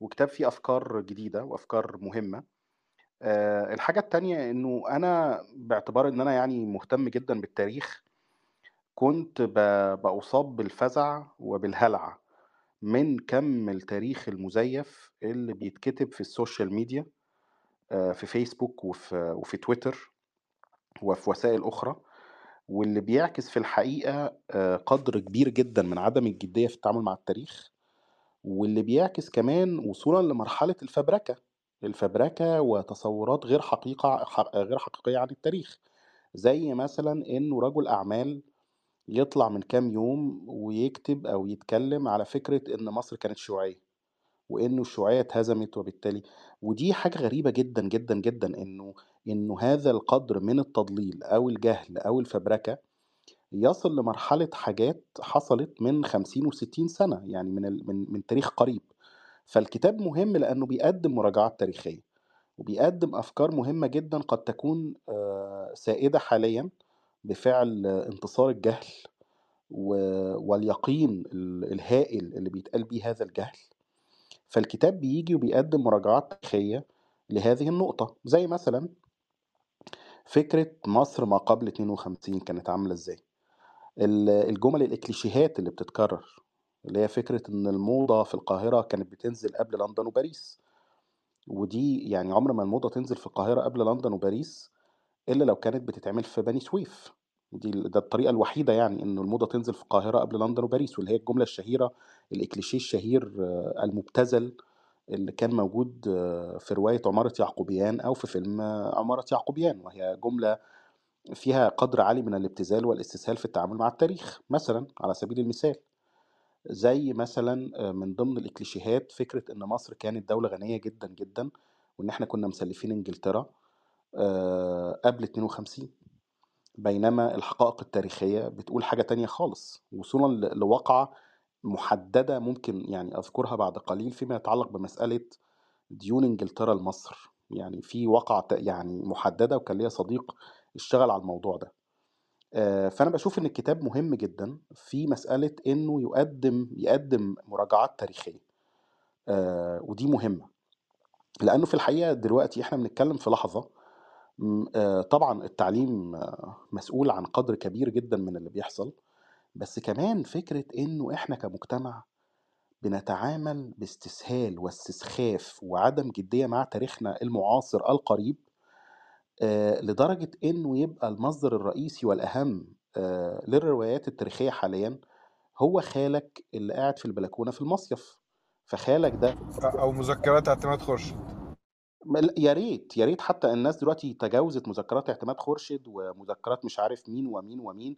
وكتاب فيه أفكار جديدة وأفكار مهمة. آآ الحاجة التانية إنه أنا باعتبار إن أنا يعني مهتم جدًا بالتاريخ، كنت باُصاب بالفزع وبالهلع من كَم التاريخ المزيف اللي بيتكتب في ال social media آآ في فيسبوك وفي وفي تويتر وفي وسائل أخرى، واللي بيعكس في الحقيقة آآ قدر كبير جدًا من عدم الجدية في التعامل مع التاريخ، واللي بيعكس كمان وصولًا لمرحلة الفبركة، الفبركة وتصورات غير حقيقة غير حقيقية عن التاريخ، زي مثلًا إنه رجل أعمال يطلع من كام يوم ويكتب أو يتكلم على فكرة إن مصر كانت شيوعية، وإنه الشيوعية اتهزمت وبالتالي. ودي حاجة غريبة جدًا، جدًا، جدًا إنه إنه هذا القدر من التضليل أو الجهل أو الفبركة يصل لمرحلة حاجات حصلت من 50 و60 سنة، يعني من من من تاريخ قريب. فالكتاب مهم لأنه بيقدم مراجعات تاريخية، وبيقدم أفكار مهمة جدًا قد تكون آآ سائدة حاليًا بفعل انتصار الجهل واليقين ال الهائل اللي بيتقال بيه هذا الجهل. فالكتاب بييجي وبيقدم مراجعات تاريخية لهذه النقطة، زي مثلًا فكرة مصر ما قبل 52 كانت عاملة إزاي، ال الجُمل الإكليشيهات اللي بتتكرر، اللي هي فكرة إن الموضة في القاهرة كانت بتنزل قبل لندن وباريس، ودي يعني عمر ما الموضة تنزل في القاهرة قبل لندن وباريس إلا لو كانت بتتعمل في بني سويف، دي ده الطريقة الوحيدة يعني إنه الموضة تنزل في القاهرة قبل لندن وباريس، واللي هي الجملة الشهيرة الإكليشيه الشهير المُبتذل اللي كان موجود في رواية عمارة يعقوبيان أو في فيلم عمارة يعقوبيان، وهي جملة فيها قدر عالي من الابتذال والإستسهال في التعامل مع التاريخ، مثلًا على سبيل المثال. زي مثلًا آآ من ضمن الإكليشيهات فكرة إن مصر كانت دولة غنية جدًا، جدًا، وإن إحنا كنا مسلّفين إنجلترا آآ قبل 52 بينما الحقائق التاريخية بتقول حاجة تانية خالص، وصولًا لواقعة محددة ممكن يعني أذكرها بعد قليل فيما يتعلق بمسألة ديون إنجلترا لمصر، يعني في واقعة يعني محددة وكان ليّا صديق اشتغل على الموضوع ده. آآ فأنا باشوف إن الكتاب مهم جدًا في مسألة إنه يقدم يقدم مراجعات تاريخية، آآ ودي مهمة، لأنه في الحقيقة دلوقتي إحنا بنتكلم في لحظة م آآ طبعًا التعليم مسؤول عن قدر كبير جدًا من اللي بيحصل، بس كمان فكرة إنه إحنا كمجتمع بنتعامل باستسهال واستسخاف وعدم جدية مع تاريخنا المعاصر القريب، آآ لدرجة إنه يبقى المصدر الرئيسي والأهم آآ للروايات التاريخية حاليًا هو خالك اللي قاعد في البلكونة في المصيف، فخالك ده أو مذكرات اعتماد خورشيد. م ل يا ريت، يا ريت حتى الناس دلوقتي تجاوزت مذكرات اعتماد خورشيد ومذكرات مش عارف مين ومين ومين،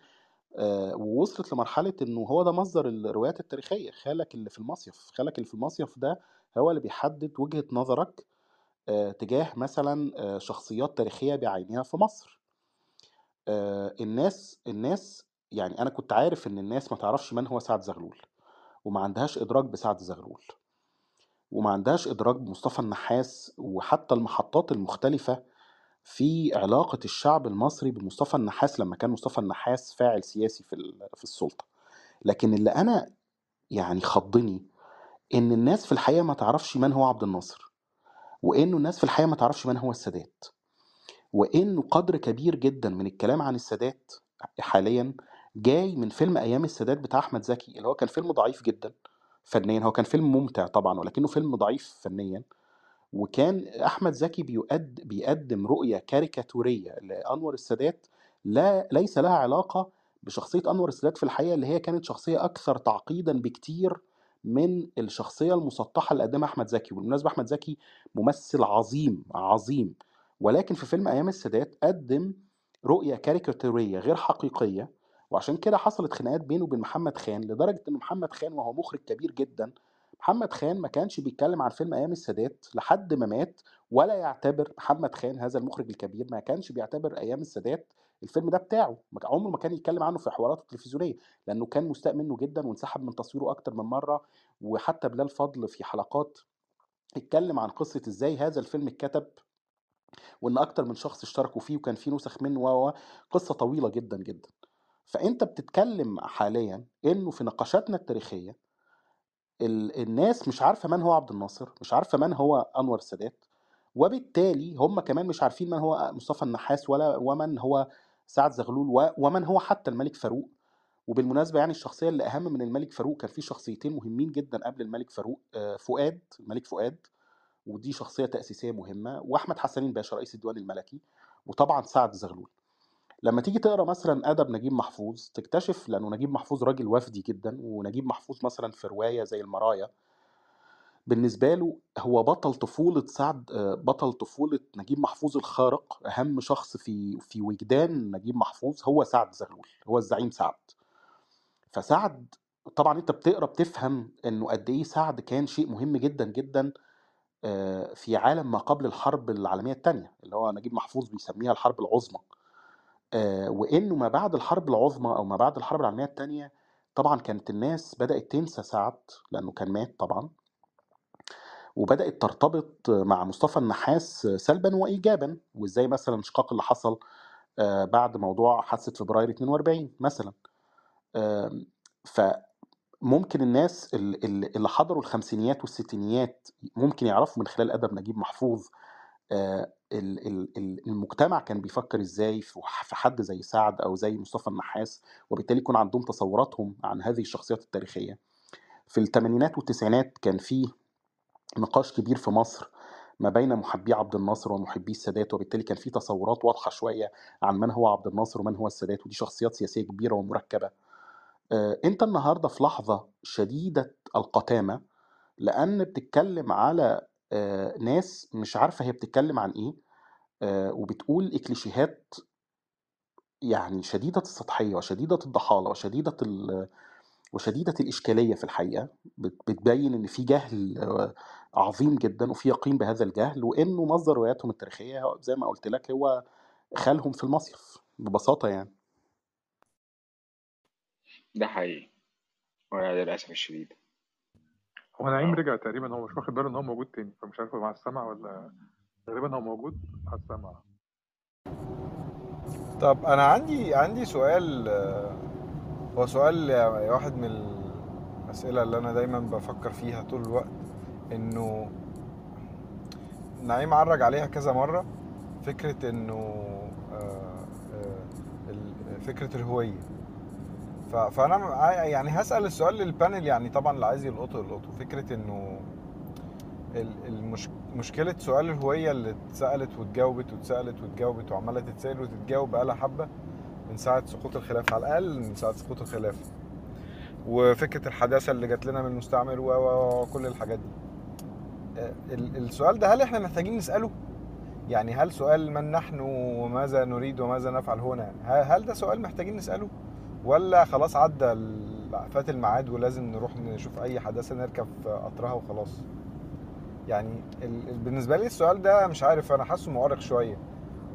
آآ ووصلت لمرحلة إنه هو ده مصدر الروايات التاريخية، خالك اللي في المصيف، خالك اللي في المصيف ده هو اللي بيحدد وجهة نظرك آآ تجاه مثلًا آآ شخصيات تاريخية بعينها في مصر. آآ الناس الناس يعني أنا كنت عارف إن الناس ما تعرفش من هو سعد زغلول، وما عندهاش إدراك بسعد زغلول. وما عندهاش إدراك بمصطفى النحاس، وحتى المحطات المختلفة في علاقة الشعب المصري بمصطفى النحاس لمّا كان مصطفى النحاس فاعل سياسي في في السُلطة. لكن اللي أنا يعني خضّني إن الناس في الحقيقة ما تعرفش من هو عبد الناصر، وإنه الناس في الحقيقة ما تعرفش من هو السادات، وإنه قدر كبير جدًا من الكلام عن السادات حاليًا جاي من فيلم أيام السادات بتاع أحمد زكي، اللي هو كان فيلم ضعيف جدًا فنيًا، هو كان فيلم ممتع طبعًا ولكنه فيلم ضعيف فنيًا، وكان أحمد زكي بيقد بيقدم رؤية كاريكاتورية لأنور السادات لا ليس لها علاقة بشخصية أنور السادات في الحقيقة اللي هي كانت شخصية أكثر تعقيدًا بكتير من الشخصية المسطحة اللي قدمها أحمد زكي، وبالمناسبة أحمد زكي ممثل عظيم، عظيم، ولكن في فيلم أيام السادات قدم رؤية كاريكاتورية غير حقيقية، وعشان كده حصلت خناقات بينه وبين محمد خان، لدرجة إن محمد خان وهو مخرج كبير جدًا، محمد خان ما كانش بيتكلم عن فيلم أيام السادات لحد ما مات، ولا يعتبر محمد خان هذا المخرج الكبير ما كانش بيعتبر أيام السادات الفيلم ده بتاعه، عمره ما كان يتكلم عنه في حواراته التلفزيونية، لأنه كان مستاء منه جدًا وانسحب من تصويره أكتر من مرة، وحتى بلال فضل في حلقات اتكلم عن قصة إزاي هذا الفيلم اتكتب، وإن أكتر من شخص اشتركوا فيه وكان في نسخ منه و، قصة طويلة جدًا، جدًا. فأنت بتتكلم حاليًا إنه في نقاشاتنا التاريخية ال الناس مش عارفة من هو عبد الناصر، مش عارفة من هو أنور السادات، وبالتالي هم كمان مش عارفين من هو مصطفى النحاس ولا ومن هو سعد زغلول ومن هو حتى الملك فاروق، وبالمناسبة يعني الشخصية اللي أهم من الملك فاروق كان في شخصيتين مهمين جدًا قبل الملك فاروق آآ فؤاد، الملك فؤاد ودي شخصية تأسيسية مهمة، وأحمد حسنين باشا رئيس الديوان الملكي، وطبعًا سعد زغلول. لمّا تيجي تقرأ مثلًا أدب نجيب محفوظ تكتشف لأنه نجيب محفوظ راجل وفدي جدًا، ونجيب محفوظ مثلًا في رواية زي المرايا بالنسبة له هو بطل طفولة سعد آآ بطل طفولة نجيب محفوظ الخارق، أهم شخص في في وجدان نجيب محفوظ هو سعد زغلول، هو الزعيم سعد. فسعد طبعًا أنت بتقرأ بتفهم إنه قد إيه سعد كان شيء مهم جدًا، جدًا آآ في عالم ما قبل الحرب العالمية التانية، اللي هو نجيب محفوظ بيسميها الحرب العظمى. آآ وإنه ما بعد الحرب العظمى أو ما بعد الحرب العالمية التانية، طبعًا كانت الناس بدأت تنسى سعد لأنه كان مات طبعًا. وبدأت ترتبط مع مصطفى النحاس سلبًا وإيجابًا، وإزاي مثلًا الانشقاق اللي حصل آآ بعد موضوع حادثة فبراير 42 مثلًا. فممكن الناس ال ال اللي حضروا الخمسينيات والستينيات ممكن يعرفوا من خلال أدب نجيب محفوظ ال المجتمع كان بيفكر إزاي في حد زي سعد أو زي مصطفى النحاس، وبالتالي يكون عندهم تصوراتهم عن هذه الشخصيات التاريخية. في التمانينات والتسعينات كان في نقاش كبير في مصر ما بين محبي عبد الناصر ومحبي السادات، وبالتالي كان في تصورات واضحة شوية عن من هو عبد الناصر ومن هو السادات، ودي شخصيات سياسية كبيرة ومركبة. آآ أنت النهارده في لحظة شديدة القتامة، لأن بتتكلم على آآ ناس مش عارفة هي بتتكلم عن إيه، آآ وبتقول إكليشيهات يعني شديدة السطحية وشديدة الضحالة وشديدة ال وشديدة الإشكالية في الحقيقة، بت بتبين إن في جهل آآ عظيم جدًا وفي يقين بهذا الجهل، وإنه مصدر رواياتهم التاريخية زي ما قُلت لك هو خالهم في المصيف، ببساطة يعني. ده حقيقي، وللأسف الشديد. هو نعيم آه. رجع تقريبًا هو مش واخد باله إن هو موجود تاني، فمش عارف هو مع السمع والّا غالبًا هو موجود على السمع. طب أنا عندي عندي سؤال آه، هو سؤال واحد من الأسئلة اللي أنا دايما بفكر فيها طول الوقت إنه نعيم عرج عليها كذا مرة فكرة إنه آه، آه، ال- فكرة الهوية. ف- فأنا ع- يعني هسأل السؤال للبانل يعني طبعا اللي عايز يلقطه يلقطه. ال- المش... مشكلة سؤال الهوية اللي اتسألت واتجاوبت واتسألت واتجاوبت وعمالة تتسأل وتتجاوب بقالها حبة من ساعة سقوط الخلافه على الأقل من ساعة سقوط الخلافه وفكرة الحداثة اللي جات لنا من المستعمر وكل الحاجات دي. آه، ال- السؤال ده هل إحنا محتاجين نسأله؟ يعني هل سؤال من نحن وماذا نريد وماذا نفعل هنا؟ هل ده سؤال محتاجين نسأله؟ ولا خلاص عدى فات الميعاد ولازم نروح نشوف أي حداثة نركب قطرها وخلاص؟ يعني ال... ال- بالنسبة لي السؤال ده مش عارف أنا حاسه مؤرق شوية.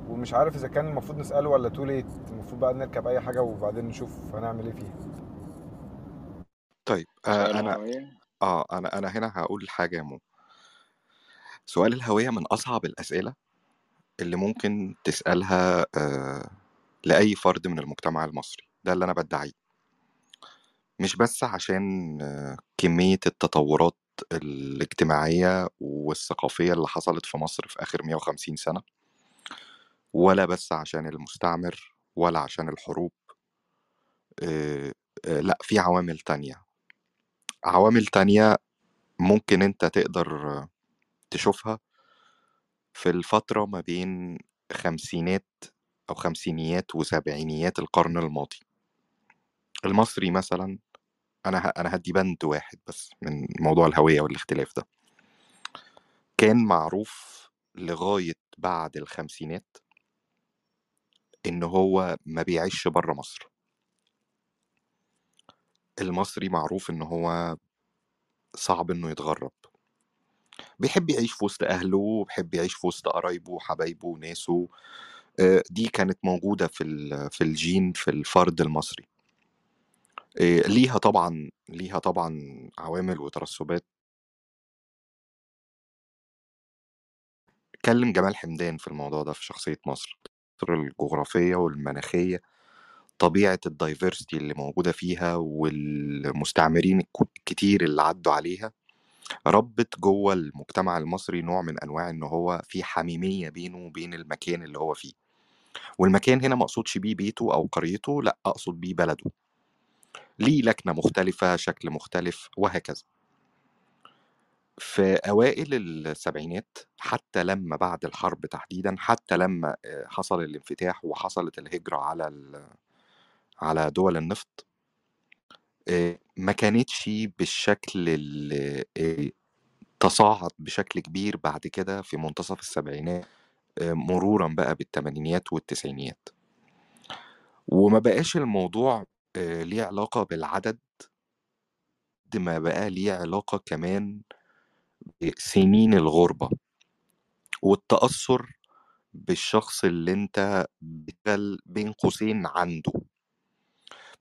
ومش عارف إذا كان المفروض نسأله ولا تو ليت المفروض بقى نركب أي حاجة وبعدين نشوف هنعمل إيه فيها. طيب آه سؤال أنا الهوية؟ آه أنا أنا هنا هقول حاجة يا مو. سؤال الهوية من أصعب الأسئلة اللي ممكن تسألها آه لأي فرد من المجتمع المصري. ده اللي أنا بدعيه. مش بس عشان آه كمية التطورات الاجتماعية والثقافية اللي حصلت في مصر في آخر 150 سنة ولا بس عشان المستعمر ولا عشان الحروب لأ في عوامل تانية. عوامل تانية ممكن أنت تقدر تشوفها في الفترة ما بين خمسينات أو خمسينيات وسبعينيات القرن الماضي. المصري مثلا أنا أنا هدي بند واحد بس من موضوع الهوية والاختلاف ده. كان معروف لغاية بعد الخمسينات إن هو ما بيعيش بره مصر. المصري معروف إن هو صعب إنه يتغرب. بيحب يعيش في وسط أهله وبيحب يعيش في وسط قرايبه وحبايبه وناسه دي كانت موجودة في في الجين في الفرد المصري. ليها طبعا ليها طبعا عوامل وترسبات. اتكلم جمال حمدان في الموضوع ده في شخصية مصر مصر. الجغرافية والمناخية طبيعة الدايفرستي اللي موجودة فيها والمستعمرين الك- الكتير اللي عدوا عليها ربت جوه المجتمع المصري نوع من أنواع إن هو في حميمية بينه وبين المكان اللي هو فيه. والمكان هنا ما أقصدش بيه بيته أو قريته لأ أقصد بيه بلده. ليه لكنة مختلفة شكل مختلف وهكذا. في أوائل السبعينات حتى لما بعد الحرب تحديدا حتى لما آه، حصل الانفتاح وحصلت الهجرة على على دول النفط آه، ما كانتش بالشكل آه، تصاعد بشكل كبير بعد كده في منتصف السبعينات مرورا بقى بالثمانينيات والتسعينيات وما بقاش الموضوع ليه علاقة بالعدد ما بقى ليه علاقة كمان بسنين الغربة والتأثر بالشخص اللي أنت بين قوسين عنده.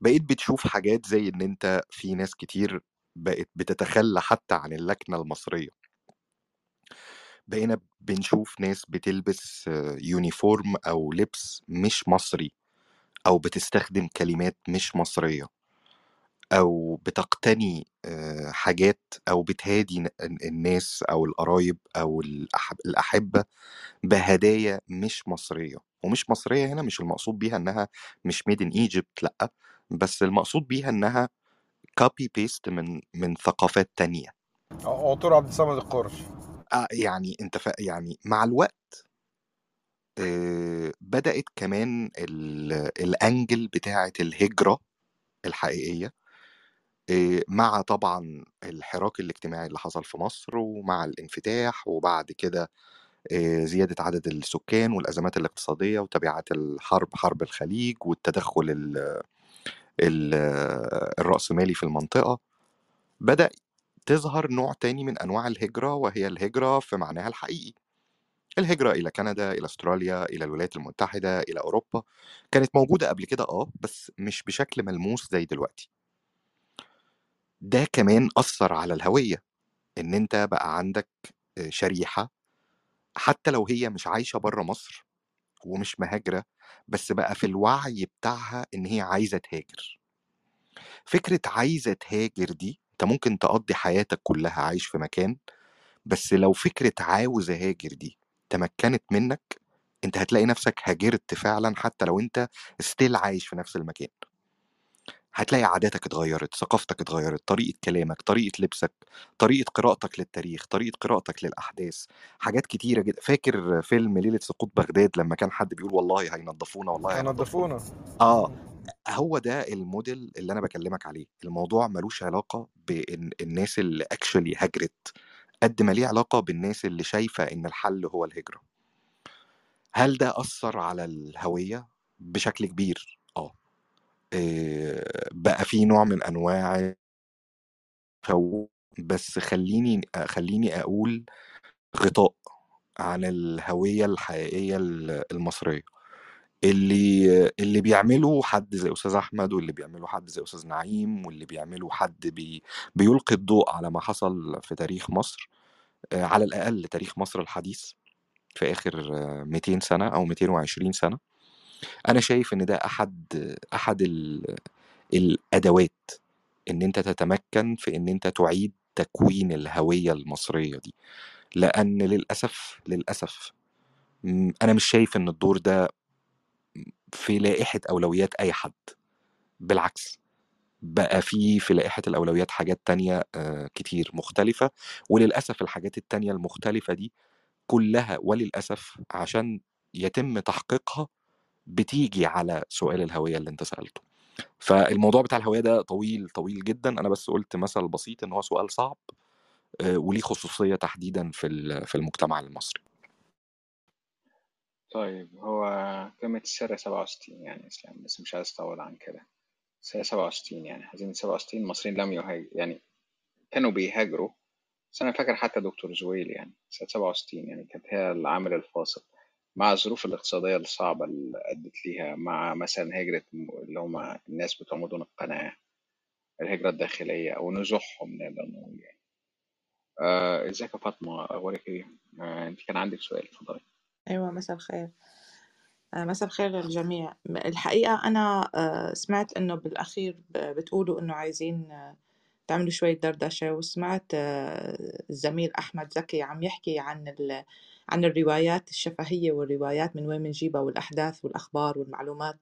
بقيت بتشوف حاجات زي إن أنت في ناس كتير بقت بتتخلى حتى عن اللكنة المصرية. بقينا بنشوف ناس بتلبس يونيفورم أو لبس مش مصري أو بتستخدم كلمات مش مصرية. أو بتقتني حاجات أو بتهادي ن- الناس أو القرايب أو الأح- الأحبة بهدايا مش مصرية. ومش مصرية هنا مش المقصود بيها إنها مش made in Egypt لأ. بس المقصود بيها إنها copy paste من من ثقافات تانية. عطور عبد الصمد القرش آه يعني أنت ف... يعني مع الوقت بدأت كمان ال... الأنجل بتاعة الهجرة الحقيقية مع طبعا الحراك الاجتماعي اللي حصل في مصر ومع الانفتاح وبعد كده زيادة عدد السكان والأزمات الاقتصادية وتبعات الحرب حرب الخليج والتدخل ال- ال- الرأسمالي في المنطقة بدأ تظهر نوع تاني من أنواع الهجرة وهي الهجرة في معناها الحقيقي. الهجرة إلى كندا إلى أستراليا إلى الولايات المتحدة إلى أوروبا كانت موجودة قبل كده آه بس مش بشكل ملموس زي دلوقتي. ده كمان أثر على الهوية إن أنت بقى عندك آه، شريحة حتى لو هي مش عايشة بره مصر ومش مهاجرة بس بقى في الوعي بتاعها إن هي عايزة تهاجر. فكرة عايزة تهاجر دي أنت ممكن تقضي حياتك كلها عايش في مكان بس لو فكرة عاوز أهاجر دي تمكنت منك أنت هتلاقي نفسك هاجرت فعلا حتى لو أنت still عايش في نفس المكان. هتلاقي عاداتك اتغيرت ثقافتك اتغيرت طريقة كلامك طريقة لبسك طريقة قراءتك للتاريخ طريقة قراءتك للأحداث حاجات كتيرة جدا فاكر فيلم ليلة سقوط بغداد لما كان حد بيقول والله هينضفونا والله هينضفونا هينضفونا آه هو ده الموديل اللي أنا بكلمك عليه. الموضوع ملوش علاقة بإن الناس اللي actually هاجرت قد ما ليه علاقة بالناس اللي شايفة إن الحل هو الهجرة. هل ده أثر على الهوية؟ بشكل كبير. بقى في نوع من أنواع بس خليني خليني أقول غطاء عن الهوية الحقيقية ال- المصرية. اللي اللي بيعمله حد زي أستاذ أحمد واللي بيعمله حد زي أستاذ نعيم واللي بيعمله حد بي بيلقي الضوء على ما حصل في تاريخ مصر آه، على الأقل تاريخ مصر الحديث في آخر آه، 200 سنة أو 220 سنة. أنا شايف إن ده أحد أحد ال- الأدوات إن أنت تتمكن في إن أنت تعيد تكوين الهوية المصرية دي لأن للأسف للأسف أنا مش شايف إن الدور ده في لائحة أولويات أي حد بالعكس بقى في في لائحة الأولويات حاجات تانية آه، كتير مختلفة وللأسف الحاجات التانية المختلفة دي كلها وللأسف عشان يتم تحقيقها بتيجي على سؤال الهوية اللي أنت سألته. فالموضوع بتاع الهوية ده طويل طويل جدا. أنا بس قلت مثل بسيط إن هو سؤال صعب آه، وليه خصوصية تحديدا في في المجتمع المصري. طيب هو قمة السر 67 يعني إسلام بس مش عايز أطول عن كده. سنة 67 يعني هزيمة 67 المصريين لم يهاجروا يعني كانوا بيهاجروا بس أنا فاكر حتى دكتور زويل يعني سنة 67 يعني كانت هي العامل الفاصل. مع الظروف الاقتصادية الصعبة اللي أدت ليها مع مثلا هجرة اللي هم الناس بتوع مدن القناة الهجرة الداخلية أو نزوحهم نقدر نقول يعني. آه، إزيك يا فاطمة؟ أخبارك إيه؟ آه، أنت كان عندك سؤال اتفضلي. أيوة مساء الخير. آه، مساء الخير للجميع. الحقيقة أنا آه، سمعت إنه بالأخير بتقولوا إنه عايزين تعملوا شوية دردشة وسمعت الزميل أحمد زكي عم يحكي عن ال... عن الروايات الشفهية والروايات من وين بنجيبها والأحداث والأخبار والمعلومات.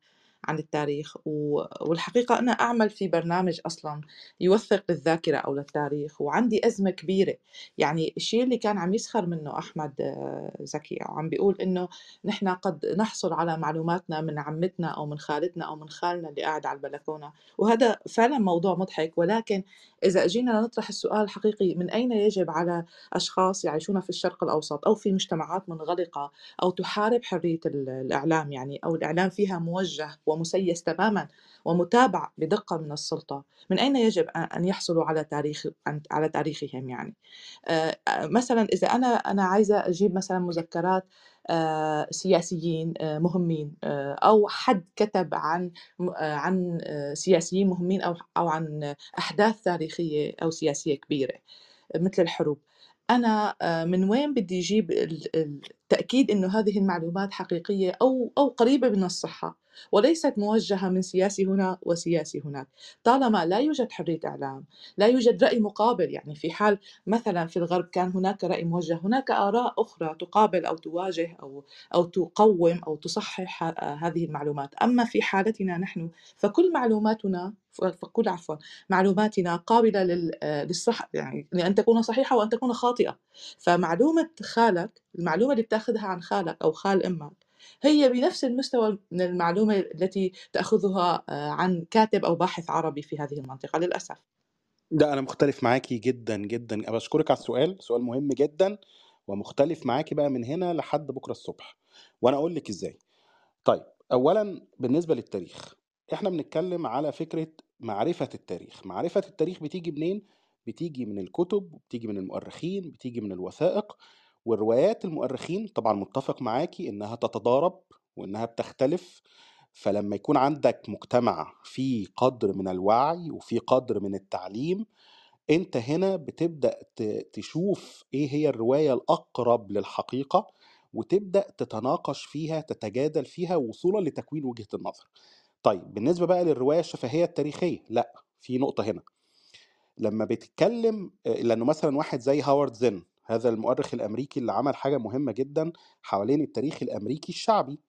عن التاريخ و... والحقيقة أنا أعمل في برنامج أصلا يوثق للذاكرة أو للتاريخ وعندي أزمة كبيرة. يعني الشيء اللي كان عم يسخر منه أحمد آه، زكي أو عم بيقول إنه نحن قد نحصل على معلوماتنا من عمتنا أو من خالتنا أو من خالنا اللي قاعد على البلكونة. وهذا فعلا موضوع مضحك ولكن إذا أجينا نطرح السؤال الحقيقي من أين يجب على أشخاص يعيشون في الشرق الأوسط أو في مجتمعات منغلقة أو تحارب حرية ال- الإعلام يعني أو الإعلام فيها موجه ومسيس تماما ومتابع بدقة من السلطة. من أين يجب أن يحصلوا على تاريخ على تاريخهم يعني؟ آه، آه، مثلا إذا أنا أنا عايزة أجيب مثلا مذكرات آه، سياسيين مهمين أو حد كتب عن عن سياسيين مهمين أو أو عن أحداث تاريخية أو سياسية كبيرة مثل الحروب. آه، من وين بدي أجيب ال- ال- التأكيد إنه هذه المعلومات حقيقية أو أو قريبة من الصحة؟ وليست موجهة من سياسي هنا وسياسي هناك. طالما لا يوجد حرية إعلام لا يوجد رأي مقابل يعني في حال مثلا في الغرب كان هناك رأي موجه هناك آراء أخرى تقابل أو تواجه أو أو تقوم أو تصحح ه- هذه المعلومات. أما في حالتنا نحن فكل معلوماتنا فكل عفوا معلوماتنا قابلة لل- آه، للصح يعني لأن تكون صحيحة وأن تكون خاطئة. فمعلومة خالك المعلومة اللي بتاخذها عن خالك أو خال أمك هي بنفس المستوى من المعلومة التي تأخذها آه، عن كاتب أو باحث عربي في هذه المنطقة للأسف. ده أنا مختلف معاكي جدا جدا. أنا بشكرك على السؤال سؤال مهم جدا ومختلف معاكي بقى من هنا لحد بكرة الصبح. وأنا أقول لك إزاي. طيب اولا بالنسبة للتاريخ إحنا بنتكلم على فكرة معرفة التاريخ. معرفة التاريخ بتيجي منين؟ بتيجي من الكتب بتيجي من المؤرخين بتيجي من الوثائق. والروايات المؤرخين طبعا متفق معاكي إنها تتضارب وإنها بتختلف فلما يكون عندك مجتمع فيه قدر من الوعي وفيه قدر من التعليم أنت هنا بتبدأ تشوف إيه هي الرواية الأقرب للحقيقة وتبدأ تتناقش فيها تتجادل فيها وصولا لتكوين وجهة النظر. طيب بالنسبة بقى للرواية الشفهية التاريخية لا في نقطة هنا. لما بتتكلم آه، لأنه مثلا واحد زي هاورد زين هذا المؤرخ الأمريكي اللي عمل حاجة مهمة جدا حوالين التاريخ الأمريكي الشعبي.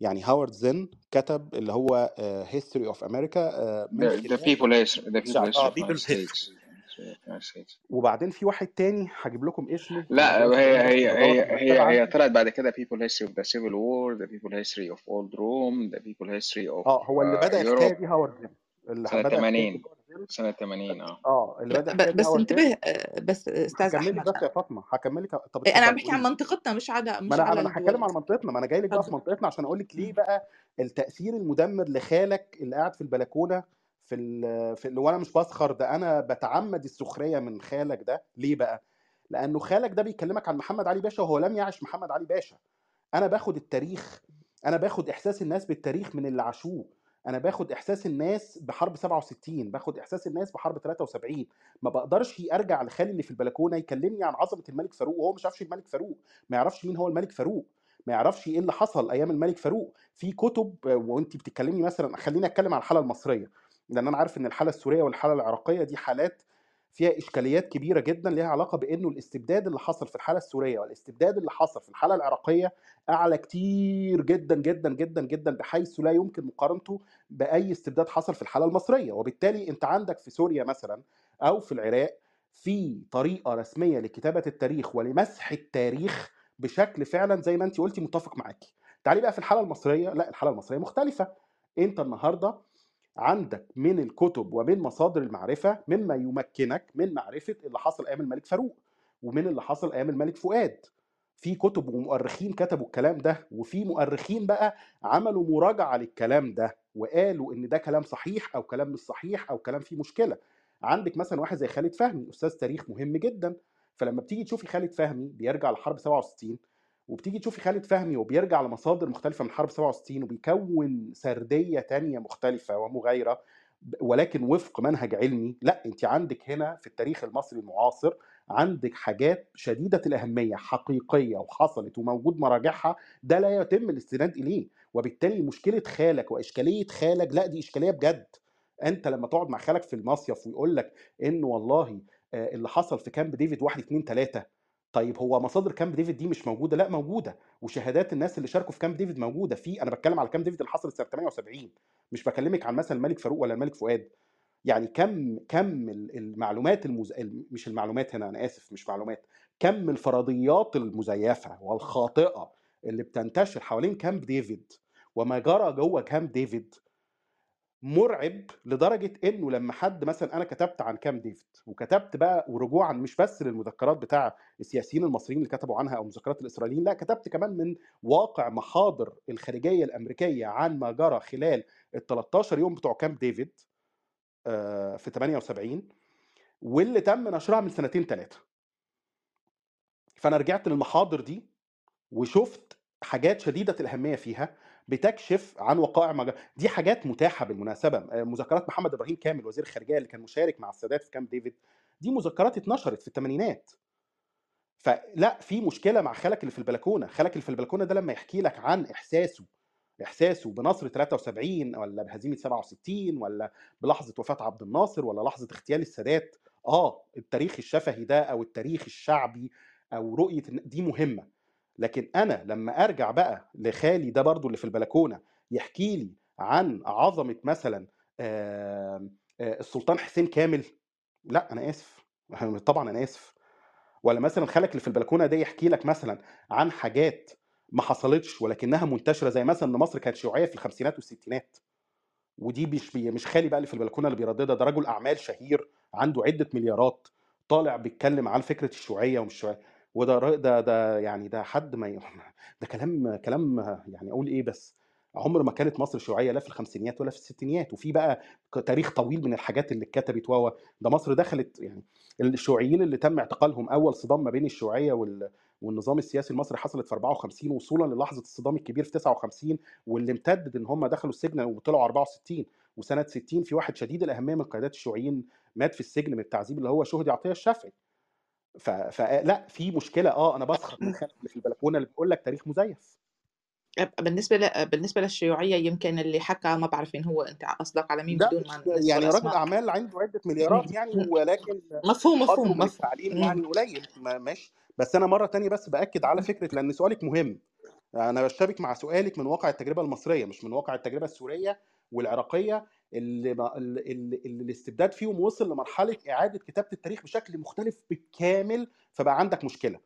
يعني هاورد زين كتب اللي هو history of America United people history وبعدين في واحد تاني هجيب لكم اسمه لا هي هي هي هي هي طلعت بعد كده people history of the civil war the people history of old Rome the people history of آه هو اللي بدأ الحكاية Europe دي هاورد زين. اللي سنة بدأ الحكاية دي 80 هاورد زين سنة 80 آه. آه اللي بدأ بس انتبه آه، بس لك أحمد بس يا فاطمة هكمل لك. طب إيه، أنا عم بحكي عن منطقتنا مش على ما مش أنا على أنا الدول هتكلم على منطقتنا. ما أنا جاي لك بقى في منطقتنا عشان أقول لك ليه. بقى التأثير المدمر لخالك اللي قاعد في البلكونة في ال... في اللي وأنا مش بسخر ده أنا بتعمد السخرية من خالك ده. ليه بقى؟ لأنه خالك ده بيكلمك عن محمد علي باشا وهو لم يعش محمد علي باشا. أنا باخد التاريخ أنا باخد إحساس الناس بالتاريخ من اللي عاشوه. أنا باخد إحساس الناس بحرب 67 باخد إحساس الناس بحرب 73 ما بقدرش ارجع لخالي اللي في البلكونة يكلمني عن عظمة الملك فاروق وهو مش عارفش الملك فاروق ما يعرفش مين هو الملك فاروق ما يعرفش إيه اللي حصل أيام الملك فاروق. في كتب وانت بتتكلمي مثلا خليني أتكلم عن الحالة المصرية لأن أنا عارف إن الحالة السورية والحالة العراقية دي حالات فيها إشكاليات كبيرة جدا ليها علاقة بإنه الاستبداد اللي حصل في الحالة السورية والاستبداد اللي حصل في الحالة العراقية أعلى كتير جدا جدا جدا جدا بحيث لا يمكن مقارنته بأي استبداد حصل في الحالة المصرية. وبالتالي أنت عندك في سوريا مثلا أو في العراق في طريقة رسمية لكتابة التاريخ ولمسح التاريخ بشكل فعلا زي ما أنت قلتي متفق معاكي. تعالي بقى في الحالة المصرية. لا الحالة المصرية مختلفة. أنت النهارده عندك من الكتب ومن مصادر المعرفة مما يمكنك من معرفة اللي حصل أيام الملك فاروق ومن اللي حصل أيام الملك فؤاد. في كتب ومؤرخين كتبوا الكلام ده وفي مؤرخين بقى عملوا مراجعة للكلام ده وقالوا إن ده كلام صحيح أو كلام مش صحيح أو كلام فيه مشكلة. عندك مثلا واحد زي خالد فهمي أستاذ تاريخ مهم جدا. فلما بتيجي تشوفي خالد فهمي بيرجع لحرب 67 وبتيجي تشوفي خالد فهمي وبيرجع لمصادر مختلفة من حرب 67 وبيكون سردية تانية مختلفة ومغايرة ب- ولكن وفق منهج علمي لا انت عندك هنا في التاريخ المصري المعاصر عندك حاجات شديدة الأهمية حقيقية وحصلت وموجود مراجعها ده لا يتم الاستناد إليه. وبالتالي مشكلة خالك وإشكالية خالك لا دي إشكالية بجد. أنت لما تقعد مع خالك في المصيف ويقول لك انه والله آه، اللي حصل في كامب ديفيد واحد اتنين تلاتة طيب هو مصادر كامب ديفيد دي مش موجودة؟ لا موجودة. وشهادات الناس اللي شاركوا في كامب ديفيد موجودة. في أنا بتكلم على كامب ديفيد اللي حصل سنة 78 مش بكلمك عن مثلا الملك فاروق ولا الملك فؤاد. يعني كم كم ال- المعلومات المز... ال- مش المعلومات هنا أنا آسف مش معلومات. كم الفرضيات المزيفة والخاطئة اللي بتنتشر حوالين كامب ديفيد وما جرى جوه كامب ديفيد مرعب لدرجة إنه لما حد مثلا أنا كتبت عن كامب ديفيد وكتبت بقى ورجوعا مش بس للمذكرات بتاع السياسيين المصريين اللي كتبوا عنها أو مذكرات الإسرائيليين لا كتبت كمان من واقع محاضر الخارجية الأمريكية عن ما جرى خلال ال 13 يوم بتوع كامب ديفيد آه، في 78 واللي تم نشرها من سنتين ثلاثة فأنا رجعت للمحاضر دي وشفت حاجات شديدة الأهمية فيها. بتكشف عن وقائع مج... دي حاجات متاحة بالمناسبة آه، مذكرات محمد إبراهيم كامل وزير الخارجيه اللي كان مشارك مع السادات في كامب ديفيد دي مذكرات اتنشرت في الثمانينات فلا في مشكلة مع خالك اللي في البلكونة خالك اللي في البلكونة ده لما يحكي لك عن إحساسه إحساسه بنصر 73 ولا بهزيمة 67 ولا بلحظة وفاة عبد الناصر ولا لحظة اغتيال السادات آه التاريخ الشفهي ده أو التاريخ الشعبي أو رؤية دي مهمة. لكن أنا لما أرجع بقى لخالي ده برضو اللي في البلكونة يحكي لي عن عظمة مثلا آه، السلطان حسين كامل لأ أنا آسف. طبعا أنا آسف. ولا مثلا خالك اللي في البلكونة ده يحكي لك مثلا عن حاجات ما حصلتش ولكنها منتشرة زي مثلا إن مصر كانت شيوعيه في الخمسينات والستينات. ودي مش مش خالي بقى اللي في البلكونة اللي بيرددها ده رجل أعمال شهير عنده عدة مليارات طالع بيتكلم عن فكرة الشيوعيه ومش شيوعية. وده ده ده يعني ده حد ما ده كلام كلام يعني أقول إيه بس عمر ما كانت مصر شيوعية لا في الخمسينيات ولا في الستينيات وفي بقى تاريخ طويل من الحاجات اللي اتكتبت وهو ده مصر دخلت يعني الشيوعيين اللي تم اعتقالهم أول صدام ما بين الشيوعية وال والنظام السياسي المصري حصلت في 54 وصولا للحظة الصدام الكبير في 59 واللي امتدد إن هم دخلوا السجن وطلعوا 64 وسنة 60 في واحد شديد الأهمية من قيادات الشيوعيين مات في السجن من التعذيب اللي هو شهدي عطية الشافعي. فلا في مشكلة آه أنا بسخط من اللي في البلكونة اللي بيقول لك تاريخ مزيف. بالنسبة ل... بالنسبة للشيوعية يمكن اللي حكى ما بعرف مين هو أنت قصدك على مين بدون ما يعني أسماء أعمال عنده عدة مليارات يعني ولكن مفهوم مفهوم مفهوم. التعليم. يعني قليل ما- ماشي. بس أنا مرة تانية بس بأكد على فكرة لأن سؤالك مهم. أنا بشتبك مع سؤالك من واقع التجربة المصرية مش من واقع التجربة السورية والعراقية. اللي, اللي, الاستبداد فيهم وصل لمرحلة إعادة كتابة التاريخ بشكل مختلف بالكامل فبقى عندك مشكلة.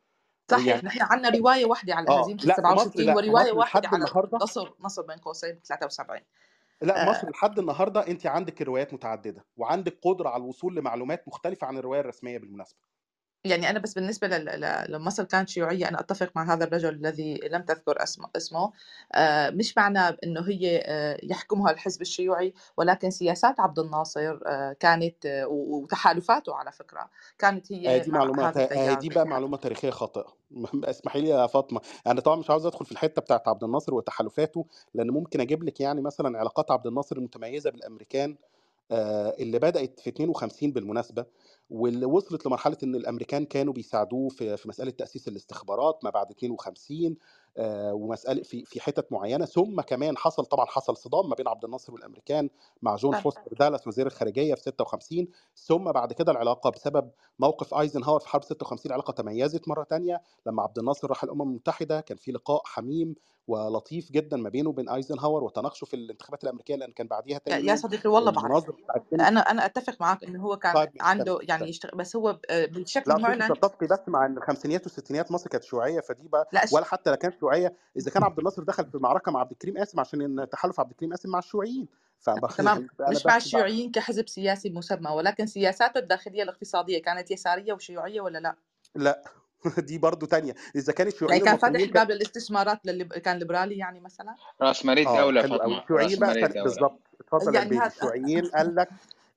صحيح يعني نحن عندنا رواية واحدة على هزيمة ال لأ في مصر 67 لأ في ورواية مصر واحدة لحد على النهارده نصر نصر بين قوسين 73 لأ آه، مصر لحد النهارده انت عندك روايات متعددة وعندك قدرة على الوصول لمعلومات مختلفة عن الرواية الرسمية بالمناسبة. يعني أنا بس بالنسبة لمصر كانت شيوعية أنا أتفق مع هذا الرجل الذي لم تذكر اسمه, أسمه. آه، مش معنى أنه هي آه، يحكمها الحزب الشيوعي ولكن سياسات عبد الناصر آه، كانت وتحالفاته على فكرة كانت هي دي مع معلومة هذا التيار دي بقى معلومة تاريخية خاطئة. اسمحي لي يا فاطمة أنا طبعا مش عاوز أدخل في الحتة بتاعت عبد الناصر وتحالفاته لأن ممكن أجيب لك يعني مثلا علاقات عبد الناصر المتميزة بالأمريكان اللي بدأت في 52 بالمناسبة. واللي وصلت لمرحلة إن الأمريكان كانوا بيساعدوه في في مسألة تأسيس الاستخبارات ما بعد 52 آه، ومسألة في في حتت معينة. ثم كمان حصل طبعا حصل صدام ما بين عبد الناصر والأمريكان مع جون فوستر دالاس وزير الخارجية في 56 ثم بعد كده العلاقة بسبب موقف أيزنهاور في حرب 56 العلاقة تميزت مرة تانية لما عبد الناصر راح الأمم المتحدة. كان في لقاء حميم ولطيف جدا ما بينه وبين أيزنهاور وتناقشوا في الانتخابات الأمريكية لأن كان بعديها تاني يا صديقي والله بعرف أنا أنا أتفق معك انه هو كان طيب عنده تمام يعني يشتغل بس هو ب- بالشكل لا المعلن بتتفقي بس مع إن الخمسينيات والستينيات مصر كانت شيوعيه فدي بقى لا ولا حتى لا كانت شيوعيه إذا كان عبد الناصر دخل في معركة مع عبد الكريم قاسم عشان إن تحالف عبد الكريم قاسم مع الشيوعيين. تمام. يعني مش مع الشيوعيين كحزب سياسي مسمى ولكن سياساته الداخلية الاقتصادية كانت يسارية وشيوعية ولا لا؟ لا. دي برضو تانية. إذا كان يعني الشيوعيين كان فاتح الباب للاستثمارات للي كان ليبرالي يعني مثلا؟ دولة حلو قوي فاطمة. الشيوعيين بقى بالظبط. اتفضل يعني الشيوعيين قال لك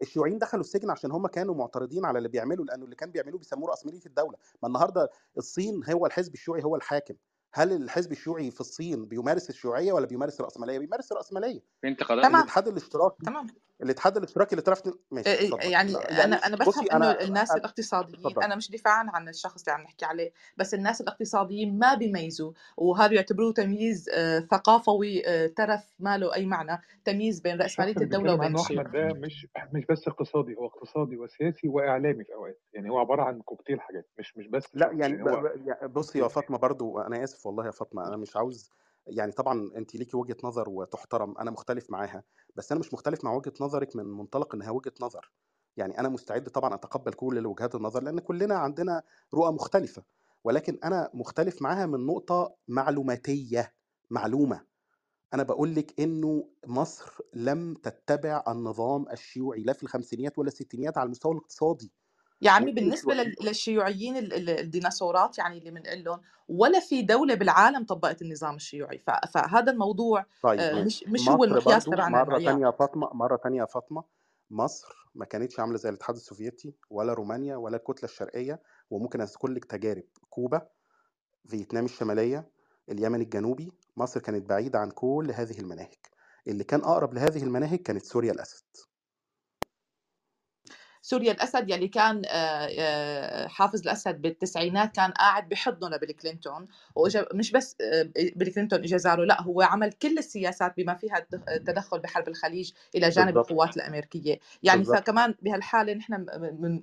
الشيوعيين دخلوا السجن عشان هم كانوا معترضين على اللي بيعملوا لأنه اللي كان بيعملوه بيسموه راسماليه الدولة. ما النهارده الصين هو الحزب الشيوعي هو الحاكم. هل الحزب الشيوعي في الصين بيمارس الشيوعية ولا بيمارس الرأسمالية؟ بيمارس الرأسمالية. في انتقادات تمام. الاتحاد الاشتراكي تمام. الاتحاد الاشتراكي اللي في ماشي إيه- اتفضل. يعني لا أنا يعني أنا بفهم إنه الناس أنا- الاقتصاديين اتفضل. أنا مش دفاعا عن الشخص اللي عم نحكي عليه بس الناس الاقتصاديين ما بيميزوا وهذا يعتبروه تمييز آه، ثقافوي آه، ترف ما له أي معنى. تمييز بين رأسمالية الدولة وبين أحمد ده مش مش بس اقتصادي هو اقتصادي وسياسي وإعلامي في أوقات. يعني هو عبارة عن كوكتيل حاجات مش مش بس لا يعني يعني. يعني بصي يا فاطمة برضو أنا آسف والله يا فاطمة أنا مش عاوز يعني طبعا انت ليكي وجهة نظر وتحترم أنا مختلف معاها بس أنا مش مختلف مع وجهة نظرك من منطلق إنها وجهة نظر. يعني أنا مستعد طبعا أتقبل كل وجهات النظر لأن كلنا عندنا رؤى مختلفة ولكن أنا مختلف معاها من نقطة معلوماتية معلومة. أنا بقول لك إنه مصر لم تتبع النظام الشيوعي لا في الخمسينيات ولا الستينيات على المستوى الاقتصادي. يا عمي لل- للشيوعيين ال- ال- الديناصورات يعني اللي بنقول لهم ولا في دولة بالعالم طبقت النظام الشيوعي ف- فهذا الموضوع طيب آه، ماشي. مش مش هو مصر المقياس برضو تبعنا مرة المعيار تانية يا فاطمة مرة تانية يا فاطمة مصر ما كانتش عاملة زي الاتحاد السوفيتي ولا رومانيا ولا الكتلة الشرقية وممكن أذكر لك تجارب كوبا فيتنام الشمالية اليمن الجنوبي مصر كانت بعيدة عن كل هذه المناهج. اللي كان أقرب لهذه المناهج كانت سوريا الأسد. سوريا الأسد يلي كان آه، آه، حافظ الأسد بالتسعينات كان قاعد بحضنه لبيل كلينتون وإجا مش بس آه، بيل كلينتون إجا زاره لا هو عمل كل السياسات بما فيها التدخل بحرب الخليج إلى جانب بالضبط. القوات الأمريكية يعني بالضبط. فكمان بهالحالة نحن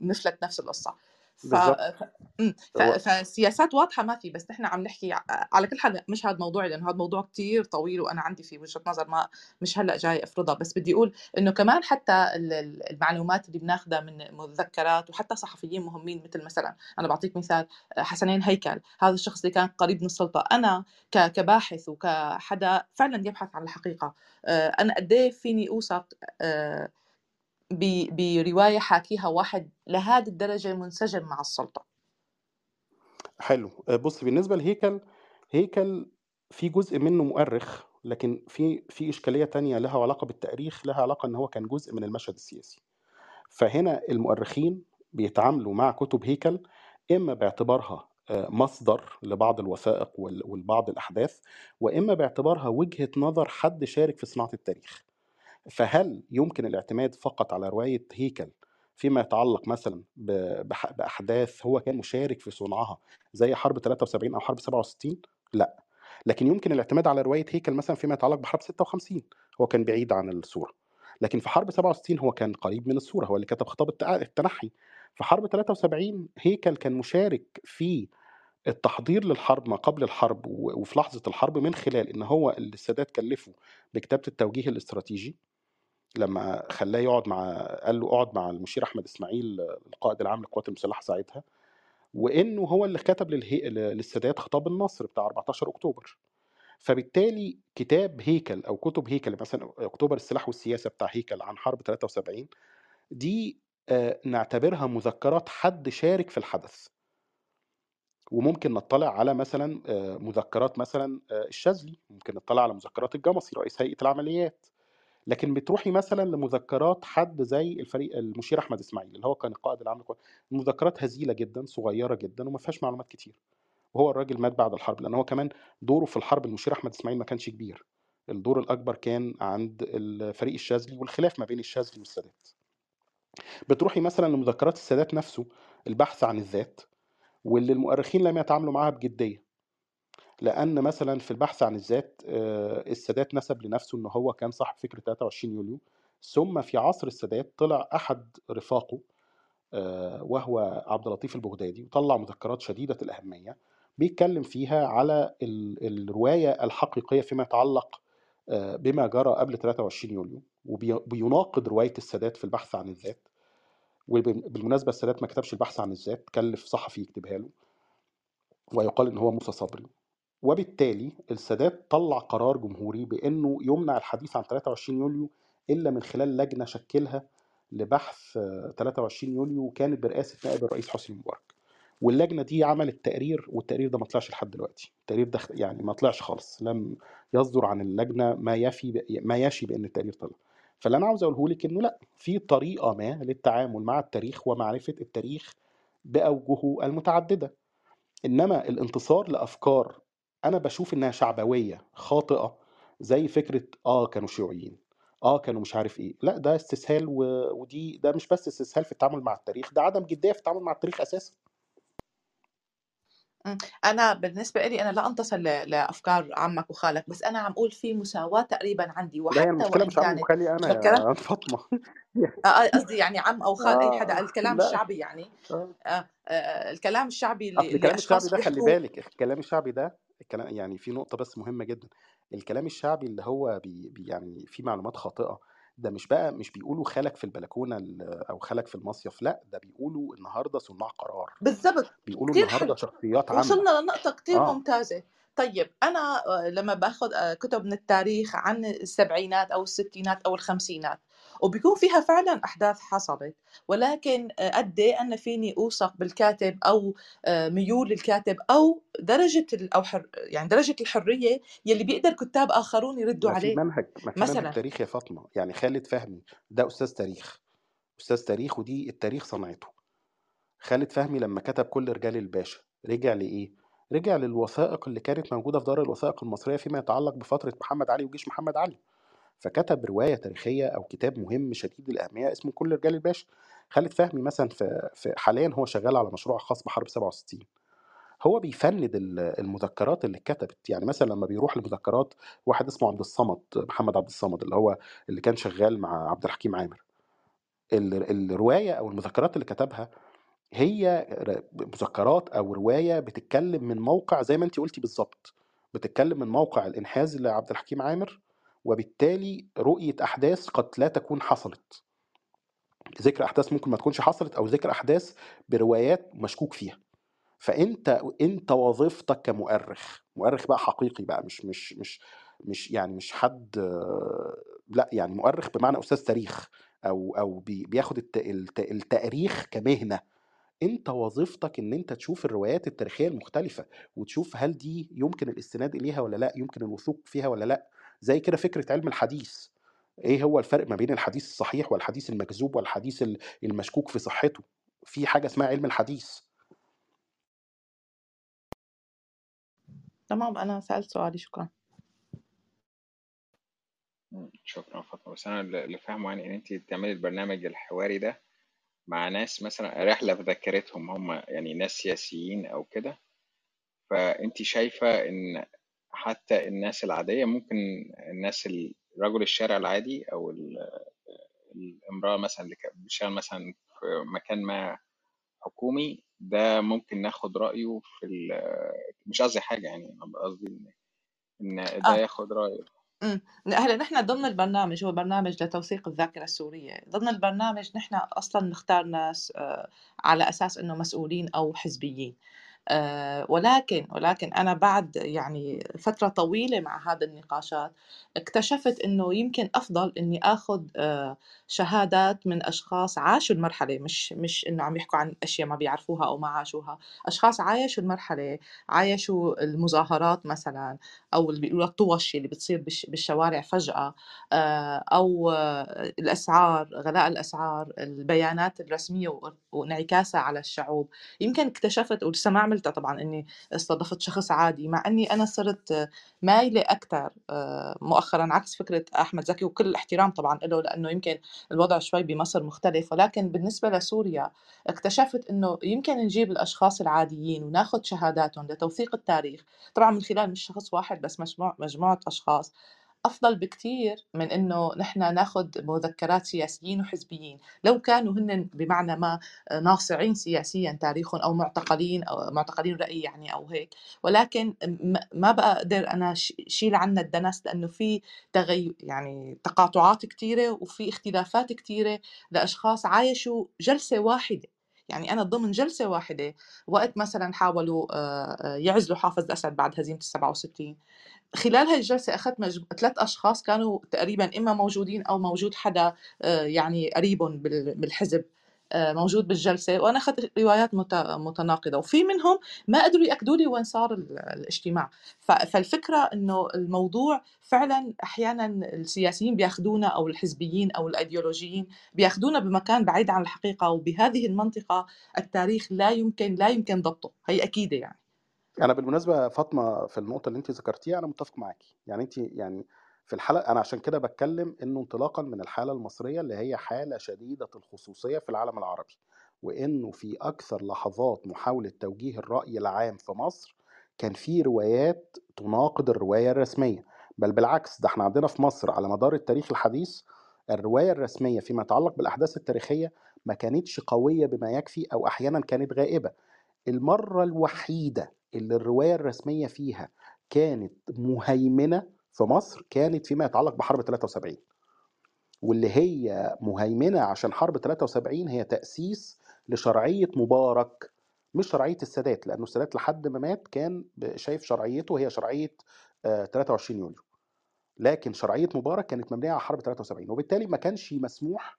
بنفلت نفس القصة ف... ف... مم. ف... فالسياسات واضحة ما في بس نحن عم نحكي على كل حال مش هذا موضوعي لأنه هذا موضوع كتير طويل وأنا عندي فيه وجهة نظر ما مش هلأ جاي أفرضها بس بدي أقول إنه كمان حتى ال- ال- المعلومات اللي بناخذها من مذكرات وحتى صحفيين مهمين مثل مثلا أنا بعطيك مثال حسنين هيكل هذا الشخص اللي كان قريب من السلطة أنا ك- كباحث وكحدا فعلا يبحث عن الحقيقة آه، أنا قد إيه فيني أوثق آه، برواية حاكيها واحد لهذه الدرجة منسجم مع السلطة. حلو. آه، بص بالنسبة لهيكل هيكل في جزء منه مؤرخ لكن في في إشكالية تانية لها علاقة بالتأريخ لها علاقة إن هو كان جزء من المشهد السياسي. فهنا المؤرخين بيتعاملوا مع كتب هيكل إما باعتبارها آه، مصدر لبعض الوثائق ولبعض الأحداث وإما باعتبارها وجهة نظر حد شارك في صناعة التاريخ. فهل يمكن الاعتماد فقط على رواية هيكل فيما يتعلق مثلا بأحداث هو كان مشارك في صنعها زي حرب 73 أو حرب 67 لا. لكن يمكن الاعتماد على رواية هيكل مثلا فيما يتعلق بحرب 56 هو كان بعيد عن الصورة لكن في حرب 67 هو كان قريب من الصورة هو اللي كتب خطاب التنحي. في حرب 73 هيكل كان مشارك في التحضير للحرب ما قبل الحرب وفي لحظة الحرب من خلال إن هو اللي السادات كلفه بكتابة التوجيه الاستراتيجي. لما خلاه يقعد مع قال له اقعد مع المشير أحمد إسماعيل القائد العام للقوات المسلحة ساعتها وإنه هو اللي كتب للهي... للسادات خطاب النصر بتاع 14 أكتوبر. فبالتالي كتاب هيكل أو كتب هيكل مثلا أكتوبر السلاح والسياسة بتاع هيكل عن حرب 73 دي آه، نعتبرها مذكرات حد شارك في الحدث. وممكن نطلع على مثلا آه، مذكرات مثلا آه، الشاذلي ممكن نطلع على مذكرات الجمصي رئيس هيئة العمليات. لكن بتروحي مثلا لمذكرات حد زي الفريق المشير أحمد إسماعيل اللي هو كان القائد العام المذكرات هزيلة جدا صغيرة جدا وما فيهاش معلومات كتير. وهو الراجل مات بعد الحرب لأن هو كمان دوره في الحرب المشير أحمد إسماعيل ما كانش كبير. الدور الأكبر كان عند الفريق الشاذلي والخلاف ما بين الشاذلي والسادات. بتروحي مثلا لمذكرات السادات نفسه البحث عن الذات واللي المؤرخين لم يتعاملوا معاها بجدية. لأن مثلا في البحث عن الذات السادات نسب لنفسه إن هو كان صاحب فكره 23 يوليو ثم في عصر السادات طلع أحد رفاقه وهو عبد اللطيف البغدادي وطلع مذكرات شديدة الأهمية بيتكلم فيها على ال- الرواية الحقيقية فيما يتعلق بما جرى قبل 23 يوليو وبيناقض رواية السادات في البحث عن الذات وبالمناسبه السادات ما كتبش البحث عن الذات كلف صحفي يكتبها له ويقال إن هو موسى صبري. وبالتالي السادات طلع قرار جمهوري بأنه يمنع الحديث عن 23 يوليو إلا من خلال لجنة شكلها لبحث آه، 23 يوليو وكانت برئاسة نائب الرئيس حسني مبارك. واللجنة دي عملت تقرير والتقرير ده ما طلعش لحد دلوقتي. التقرير ده يعني ما طلعش خالص لم يصدر عن اللجنة ما يفي ب- ما يشي بأن التقرير طلع. فاللي أنا عاوز أقوله لك إنه لأ في طريقة ما للتعامل مع التاريخ ومعرفة التاريخ بأوجهه المتعددة. إنما الانتصار لأفكار أنا بشوف إنها شعبوية خاطئة زي فكرة آه كانوا شيوعيين آه كانوا مش عارف إيه. لأ ده استسهال و... ودي ده مش بس استسهال في التعامل مع التاريخ ده عدم جدية في التعامل مع التاريخ أساسا. أنا بالنسبة لي أنا لا انتصر لأفكار عمك وخالك بس أنا عم أقول في مساواة تقريبا عندي لا وحتى المشكلة وإن مش كانت وخالي أنا يا فاطمة. آه، آه، قصدي يعني عم أو خال أي حدا آه الكلام لا. الشعبي يعني. آه. آه، آه، الكلام الشعبي اللي, الكلام الشعبي ده خلي بالك الكلام الشعبي ده الكلام يعني في نقطة بس مهمة جدا الكلام الشعبي اللي هو بي بي يعني في معلومات خاطئة ده مش بقى مش بيقولوا خالك في البلكونة ال- أو خالك في المصيف لأ ده بيقولوا النهارده صناع قرار. بالضبط. بيقولوا كتير النهارده شخصيات عامة. وصلنا لنقطة كتير آه. ممتازة. طيب أنا آه، لما باخذ آه، كتب من التاريخ عن السبعينات أو الستينات أو الخمسينات وبيكون فيها فعلا أحداث حصلت ولكن آه، قد إيه أنا فيني أوثق بالكاتب أو آه، ميول الكاتب أو درجة ال- أو حر يعني درجة الحرية يلي بيقدر كتاب آخرون يردوا ما في عليه. منهج ما في منهج مثلا. تاريخ يا فاطمة. يعني خالد فهمي ده أستاذ تاريخ. أستاذ تاريخ ودي التاريخ صنعته. خالد فهمي لما كتب كل رجال الباشا رجع لإيه؟ رجع للوثائق اللي كانت موجودة في دار الوثائق المصرية فيما يتعلق بفترة محمد علي وجيش محمد علي. فكتب رواية تاريخية أو كتاب مهم شديد الأهمية اسمه كل رجال الباشا. خالد فهمي مثلا في, في حاليا هو شغال على مشروع خاص بحرب 67 هو بيفند ال- المذكرات اللي اتكتبت. يعني مثلا لما بيروح لمذكرات واحد اسمه عبد الصمد محمد عبد الصمد اللي هو اللي كان شغال مع عبد الحكيم عامر. ال- الرواية أو المذكرات اللي كتبها هي مذكرات أو رواية بتتكلم من موقع زي ما انت قلتي بالظبط. بتتكلم من موقع الإنحاز لعبد الحكيم عامر وبالتالي رؤية أحداث قد لا تكون حصلت. ذكر أحداث ممكن ما تكونش حصلت أو ذكر أحداث بروايات مشكوك فيها. فأنت أنت وظيفتك كمؤرخ مؤرخ بقى حقيقي بقى مش مش مش مش يعني مش حد لا يعني مؤرخ بمعنى أستاذ تاريخ أو بي- بياخد الت- الت- التأريخ كمهنة. أنت وظيفتك إن أنت تشوف الروايات التاريخية المختلفة وتشوف هل دي يمكن الاستناد إليها ولا لا يمكن الوثوق فيها ولا لا زي كده فكرة علم الحديث. إيه هو الفرق ما بين الحديث الصحيح والحديث المكذوب والحديث ال- المشكوك في صحته؟ في حاجة اسمها علم الحديث. تمام أنا سألت سؤالي شكرا. شكرا فاطمة. بس أنا اللي فاهمه يعني إن أنت تعملي البرنامج الحواري ده مع ناس مثلا رحلة في ذاكرتهم هم يعني ناس سياسيين أو كده فأنت شايفة إن حتى الناس العادية ممكن الناس ال- رجل الشارع العادي أو ال- الامرأة مثلا اللي كانت بتشتغل مثلا في مكان ما حكومي ده ممكن ناخد رأيه في مش قصدي حاجة يعني أنا قصدي إن ده آه. ياخد رأيه. هلأ نحن ضمن البرنامج هو برنامج لتوثيق الذاكرة السورية. ضمن البرنامج نحن أصلا نختار ناس آه، على أساس أنه مسؤولين أو حزبيين. ولكن ولكن أنا بعد يعني فترة طويلة مع هذه النقاشات اكتشفت أنه يمكن أفضل أني أخذ آه، شهادات من أشخاص عاشوا المرحلة مش مش أنه عم يحكوا عن أشياء ما بيعرفوها أو ما عاشوها. أشخاص عايشوا المرحلة عايشوا المظاهرات مثلا أو اللي بيقولوا الطوش اللي بتصير بالش- بالشوارع فجأة آه، أو آه، الأسعار غلاء الأسعار البيانات الرسمية و- وانعكاسها على الشعوب. يمكن اكتشفت ولسه ما عملتها طبعا إني استضفت شخص عادي مع إني أنا صرت آه، مايلة أكثر مؤخرا عكس فكرة أحمد زكي وكل الاحترام طبعا له لأنه يمكن الوضع شوي بمصر مختلف. ولكن بالنسبة لسوريا اكتشفت إنه يمكن نجيب الأشخاص العاديين وناخذ شهاداتهم لتوثيق التاريخ. طبعا من خلال مش شخص واحد بس مجموع مجموعة أشخاص. أفضل بكتير من إنه نحن ناخذ مذكرات سياسيين وحزبيين لو كانوا هن بمعنى ما ناصعين سياسيا تاريخهم أو معتقلين أو معتقلين رأي يعني أو هيك. ولكن ما بقدر أنا شيل عنا الدنس لأنه في تغي يعني تقاطعات كتيرة وفي اختلافات كتيرة لأشخاص عايشوا جلسة واحدة. يعني أنا ضمن جلسة واحدة وقت مثلا حاولوا آه، آه، يعزلوا حافظ الأسد بعد هزيمة ال 67 خلال هاي الجلسة أخذت مج... ثلاث أشخاص كانوا تقريبا إما موجودين أو موجود حدا آه، يعني قريبهم بال- بالحزب. موجود بالجلسة وأنا أخذت روايات مت... متناقضة وفي منهم ما قدروا يأكدوا لي وين صار ال- الاجتماع. ف... فالفكرة إنه الموضوع فعلا أحيانا السياسيين بياخدونا أو الحزبيين أو الأيديولوجيين بياخدونا بمكان بعيد عن الحقيقة وبهذه المنطقة التاريخ لا يمكن لا يمكن ضبطه. هي أكيدة يعني. أنا بالمناسبة فاطمة في النقطة اللي أنت ذكرتيها أنا متفق معاكي يعني أنت يعني في الحالة أنا عشان كده باتكلم إنه انطلاقًا من الحالة المصرية اللي هي حالة شديدة الخصوصية في العالم العربي، وإنه في أكثر لحظات محاولة توجيه الرأي العام في مصر كان في روايات تناقض الرواية الرسمية، بل بالعكس ده إحنا عندنا في مصر على مدار التاريخ الحديث الرواية الرسمية فيما يتعلق بالأحداث التاريخية ما كانتش قوية بما يكفي أو أحيانًا كانت غائبة. المرة الوحيدة اللي الرواية الرسمية فيها كانت مهيمنة في مصر كانت فيما يتعلق بحرب 73 واللي هي مهيمنة عشان حرب 73 هي تأسيس لشرعية مبارك مش شرعية السادات لأنه السادات لحد ما مات كان شايف شرعيته هي شرعية آه، 23 يوليو لكن شرعية مبارك كانت مبنية على حرب 73 وبالتالي ما كانش مسموح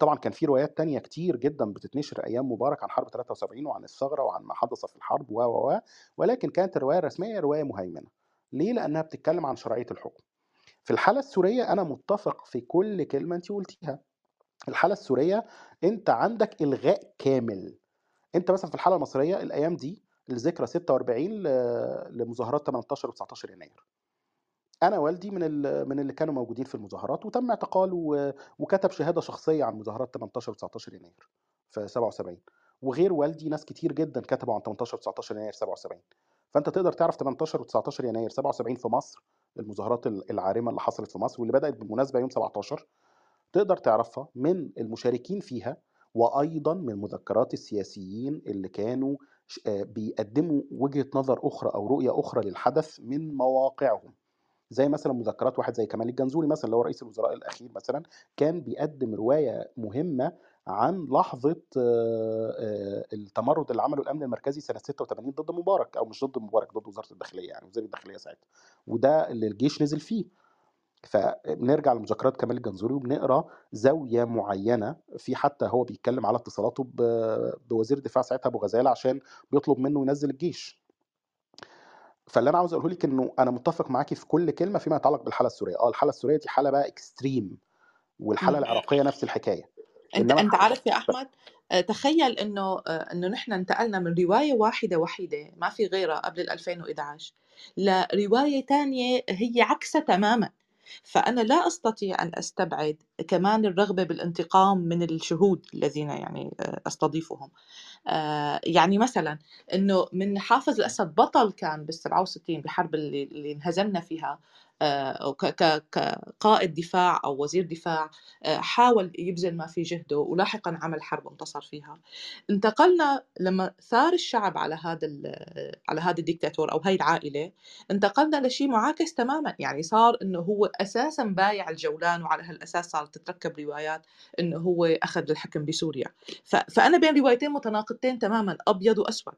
طبعا كان في روايات تانية كتير جدا بتتنشر أيام مبارك عن حرب 73 وعن الثغرة وعن ما حدث في الحرب و و ولكن كانت الرواية الرسمية رواية مهيمنة. ليه؟ لأنها بتتكلم عن شرعية الحكم. في الحالة السورية أنا متفق في كل كلمة انت قلتيها. الحالة السورية أنت عندك إلغاء كامل. أنت مثلا في الحالة المصرية الأيام دي الذكرى 46 ل- لمظاهرات 18 و19 يناير. أنا والدي من من اللي كانوا موجودين في المظاهرات وتم اعتقاله و- وكتب شهادة شخصية عن مظاهرات 18 و19 يناير في 77 وغير والدي ناس كتير جدا كتبوا عن 18 و19 يناير 77 فأنت تقدر تعرف 18 و19 يناير 77 في مصر المظاهرات ال- العارمة اللي حصلت في مصر واللي بدأت بالمناسبة يوم 17 تقدر تعرفها من المشاركين فيها وأيضا من مذكرات السياسيين اللي كانوا آه، بيقدموا وجهة نظر أخرى أو رؤية أخرى للحدث من مواقعهم. زي مثلا مذكرات واحد زي كمال الجنزوري مثلا اللي هو رئيس الوزراء الأخير مثلا كان بيقدم رواية مهمة عن لحظة التمرد اللي عمله الأمن المركزي سنة 86 ضد مبارك أو مش ضد مبارك ضد وزارة الداخلية يعني وزير الداخلية ساعتها. وده اللي الجيش نزل فيه. فبنرجع لمذكرات كمال الجنزوري وبنقرأ زاوية معينة في حتى هو بيتكلم على اتصالاته بوزير الدفاع ساعتها أبو غزالة عشان بيطلب منه ينزل الجيش. فاللي أنا عاوز أقوله لك إنه أنا متفق معاكي في كل كلمة فيما يتعلق بالحالة السورية. آه الحالة السورية دي حالة بقى extreme والحالة. العراقية نفس الحكاية. أنت أنت عارف يا أحمد؟ آه، تخيل إنه آه، إنه نحن انتقلنا من رواية واحدة وحيده ما في غيرها قبل ال 2011 لرواية تانية هي عكسها تماما. فأنا لا أستطيع أن أستبعد كمان الرغبة بالانتقام من الشهود الذين يعني آه، أستضيفهم. يعني مثلا إنه من حافظ الأسد بطل كان بال 67 بحرب اللي, اللي انهزمنا فيها آه، ك- كقائد دفاع أو وزير دفاع آه، حاول يبذل ما في جهده ولاحقا عمل حرب انتصر فيها. انتقلنا لما ثار الشعب على هذا على هذا الدكتاتور أو هاي العائلة انتقلنا لشيء معاكس تماما. يعني صار إنه هو أساسا بايع الجولان وعلى هالأساس صارت تتركب روايات إنه هو أخذ الحكم بسوريا. فأنا بين روايتين متناقضتين تماما أبيض وأسود.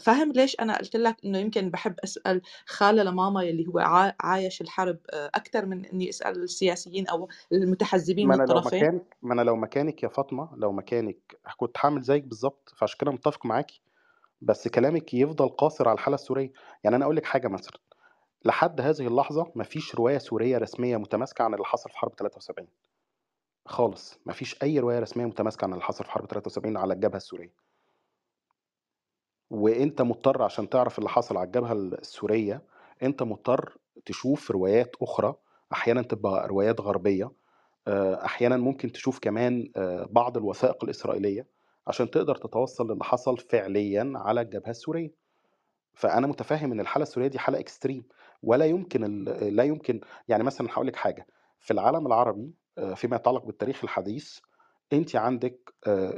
فاهم ليش أنا قلت لك إنه يمكن بحب أسأل خالة لماما يلي هو عا- عايش الحرب أكثر من إني أسأل السياسيين أو المتحزبين ما من أنا لو الطرفين مكانك ما أنا لو مكانك يا فاطمة لو مكانك كنت هعمل زيك بالظبط فعشان كده متفق معاكي بس كلامك يفضل قاصر على الحالة السورية. يعني أنا أقول لك حاجة مثلا لحد هذه اللحظة مفيش رواية سورية رسمية متماسكة عن اللي حصل في حرب 73 خالص مفيش أي رواية رسمية متماسكة عن اللي حصل في حرب 73 على الجبهة السورية. وأنت مضطر عشان تعرف اللي حصل على الجبهة السورية أنت مضطر تشوف روايات أخرى أحيانا تبقى روايات غربية آه، أحيانا ممكن تشوف كمان آه، بعض الوثائق الإسرائيلية عشان تقدر تتوصل للي حصل فعليا على الجبهة السورية. فأنا متفهم إن الحالة السورية دي حالة اكستريم ولا يمكن لا يمكن يعني مثلا هقول لك حاجة في العالم العربي آه، فيما يتعلق بالتاريخ الحديث انت عندك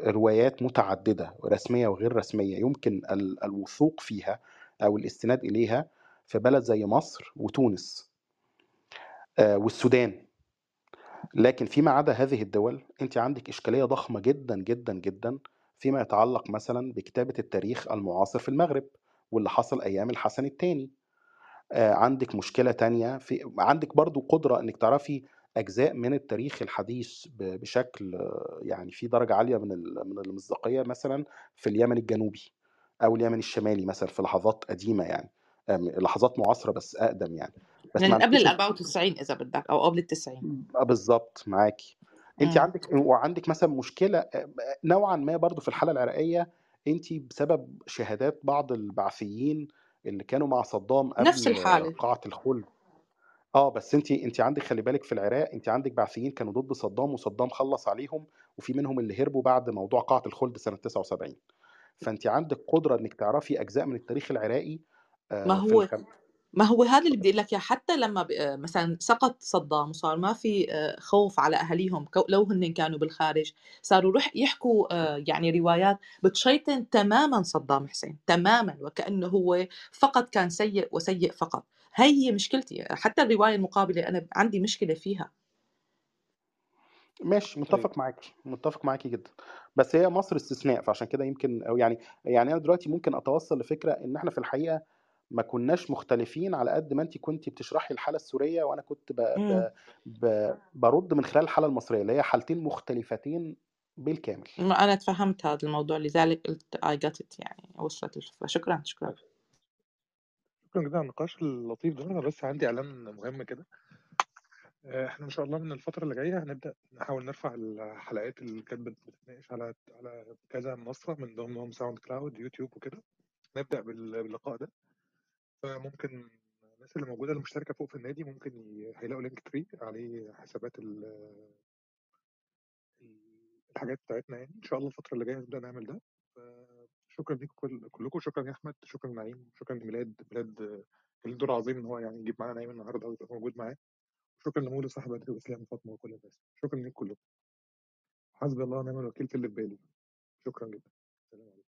روايات متعددة رسمية وغير رسمية يمكن ال- الوثوق فيها أو الاستناد إليها في بلد زي مصر وتونس والسودان. لكن فيما عدا هذه الدول انت عندك إشكالية ضخمة جدا جدا جدا فيما يتعلق مثلا بكتابة التاريخ المعاصر في المغرب واللي حصل أيام الحسن الثاني. عندك مشكلة تانية في عندك برضو قدرة إنك تعرفي أجزاء من التاريخ الحديث ب- بشكل يعني في درجة عالية من ال- من المصداقية مثلا في اليمن الجنوبي أو اليمن الشمالي مثلا في لحظات قديمة يعني لحظات معاصرة بس أقدم يعني. بس ما من قبل عندكيش ال 94 إذا بدك أو قبل ال 90 آه، بالظبط معاكي انت امم عندك وعندك مثلا مشكلة آه، نوعا ما برضو في الحالة العراقية انت بسبب شهادات بعض البعثيين اللي كانوا مع صدام نفس قبل الحالة. قاعة الخلد. آه بس انت انت عندك خلي بالك في العراق انت عندك بعثيين كانوا ضد صدام وصدام خلص عليهم وفي منهم اللي هربوا بعد موضوع قاعة الخلد سنة 79 فانت عندك قدرة انك تعرفي أجزاء من التاريخ العراقي ما آه، في هو الخم... ما هو هذا اللي بدي أقول لك إياه حتى لما ب- آه، مثلا سقط صدام وصار ما في آه، خوف على أهاليهم كو- لو هن كانوا بالخارج صاروا روح يحكوا آه، يعني روايات بتشيطن تماما صدام حسين تماما وكأنه هو فقط كان سيء وسيء فقط. هي هي مشكلتي. حتى الرواية المقابلة أنا عندي مشكلة فيها. ماشي طيب. متفق معاكي متفق معاكي جدا. بس هي مصر استثناء فعشان كده يمكن أو يعني يعني أنا دلوقتي ممكن أتوصل لفكرة إن إحنا في الحقيقة ما كناش مختلفين على قد ما أنت كنت بتشرحي الحالة السورية وأنا كنت ب... امم ب... ب... برد من خلال الحالة المصرية اللي هي حالتين مختلفتين بالكامل. ما أنا تفهمت هذا الموضوع لذلك قلت got it يعني وصلت الفكرة. شكرا شكرا. طيب. شكرا جدا على النقاش اللطيف ده. أنا بس عندي إعلان مهم كده. آه، إحنا إن شاء الله من الفترة اللي جاية هنبدأ نحاول نرفع الحلقات اللي كانت بت- بتتناقش على على كذا منصة من ضمنهم SoundCloud يوتيوب وكده. نبدأ بال- باللقاء ده. فممكن الناس اللي موجودة المشتركه فوق في النادي ممكن هيلاقوا Linktree عليه حسابات ال- الحاجات بتاعتنا يعني. إن شاء الله الفترة اللي جاية نبدأ نعمل ده. شكرا ليكم كل كلكم شكرا يا أحمد شكرا نعيم شكرا لميلاد ميلاد كان دور عظيم إن هو يعني يجيب معانا نعيم النهارده ويبقى موجود معاه. شكرا لمولى صاحب بدر واسلام وفاطمه وكل الناس. شكرا لكم كلكم. حسبي الله ونعم الوكيل في اللي في بالي شكرا جدا. سلام عليكم.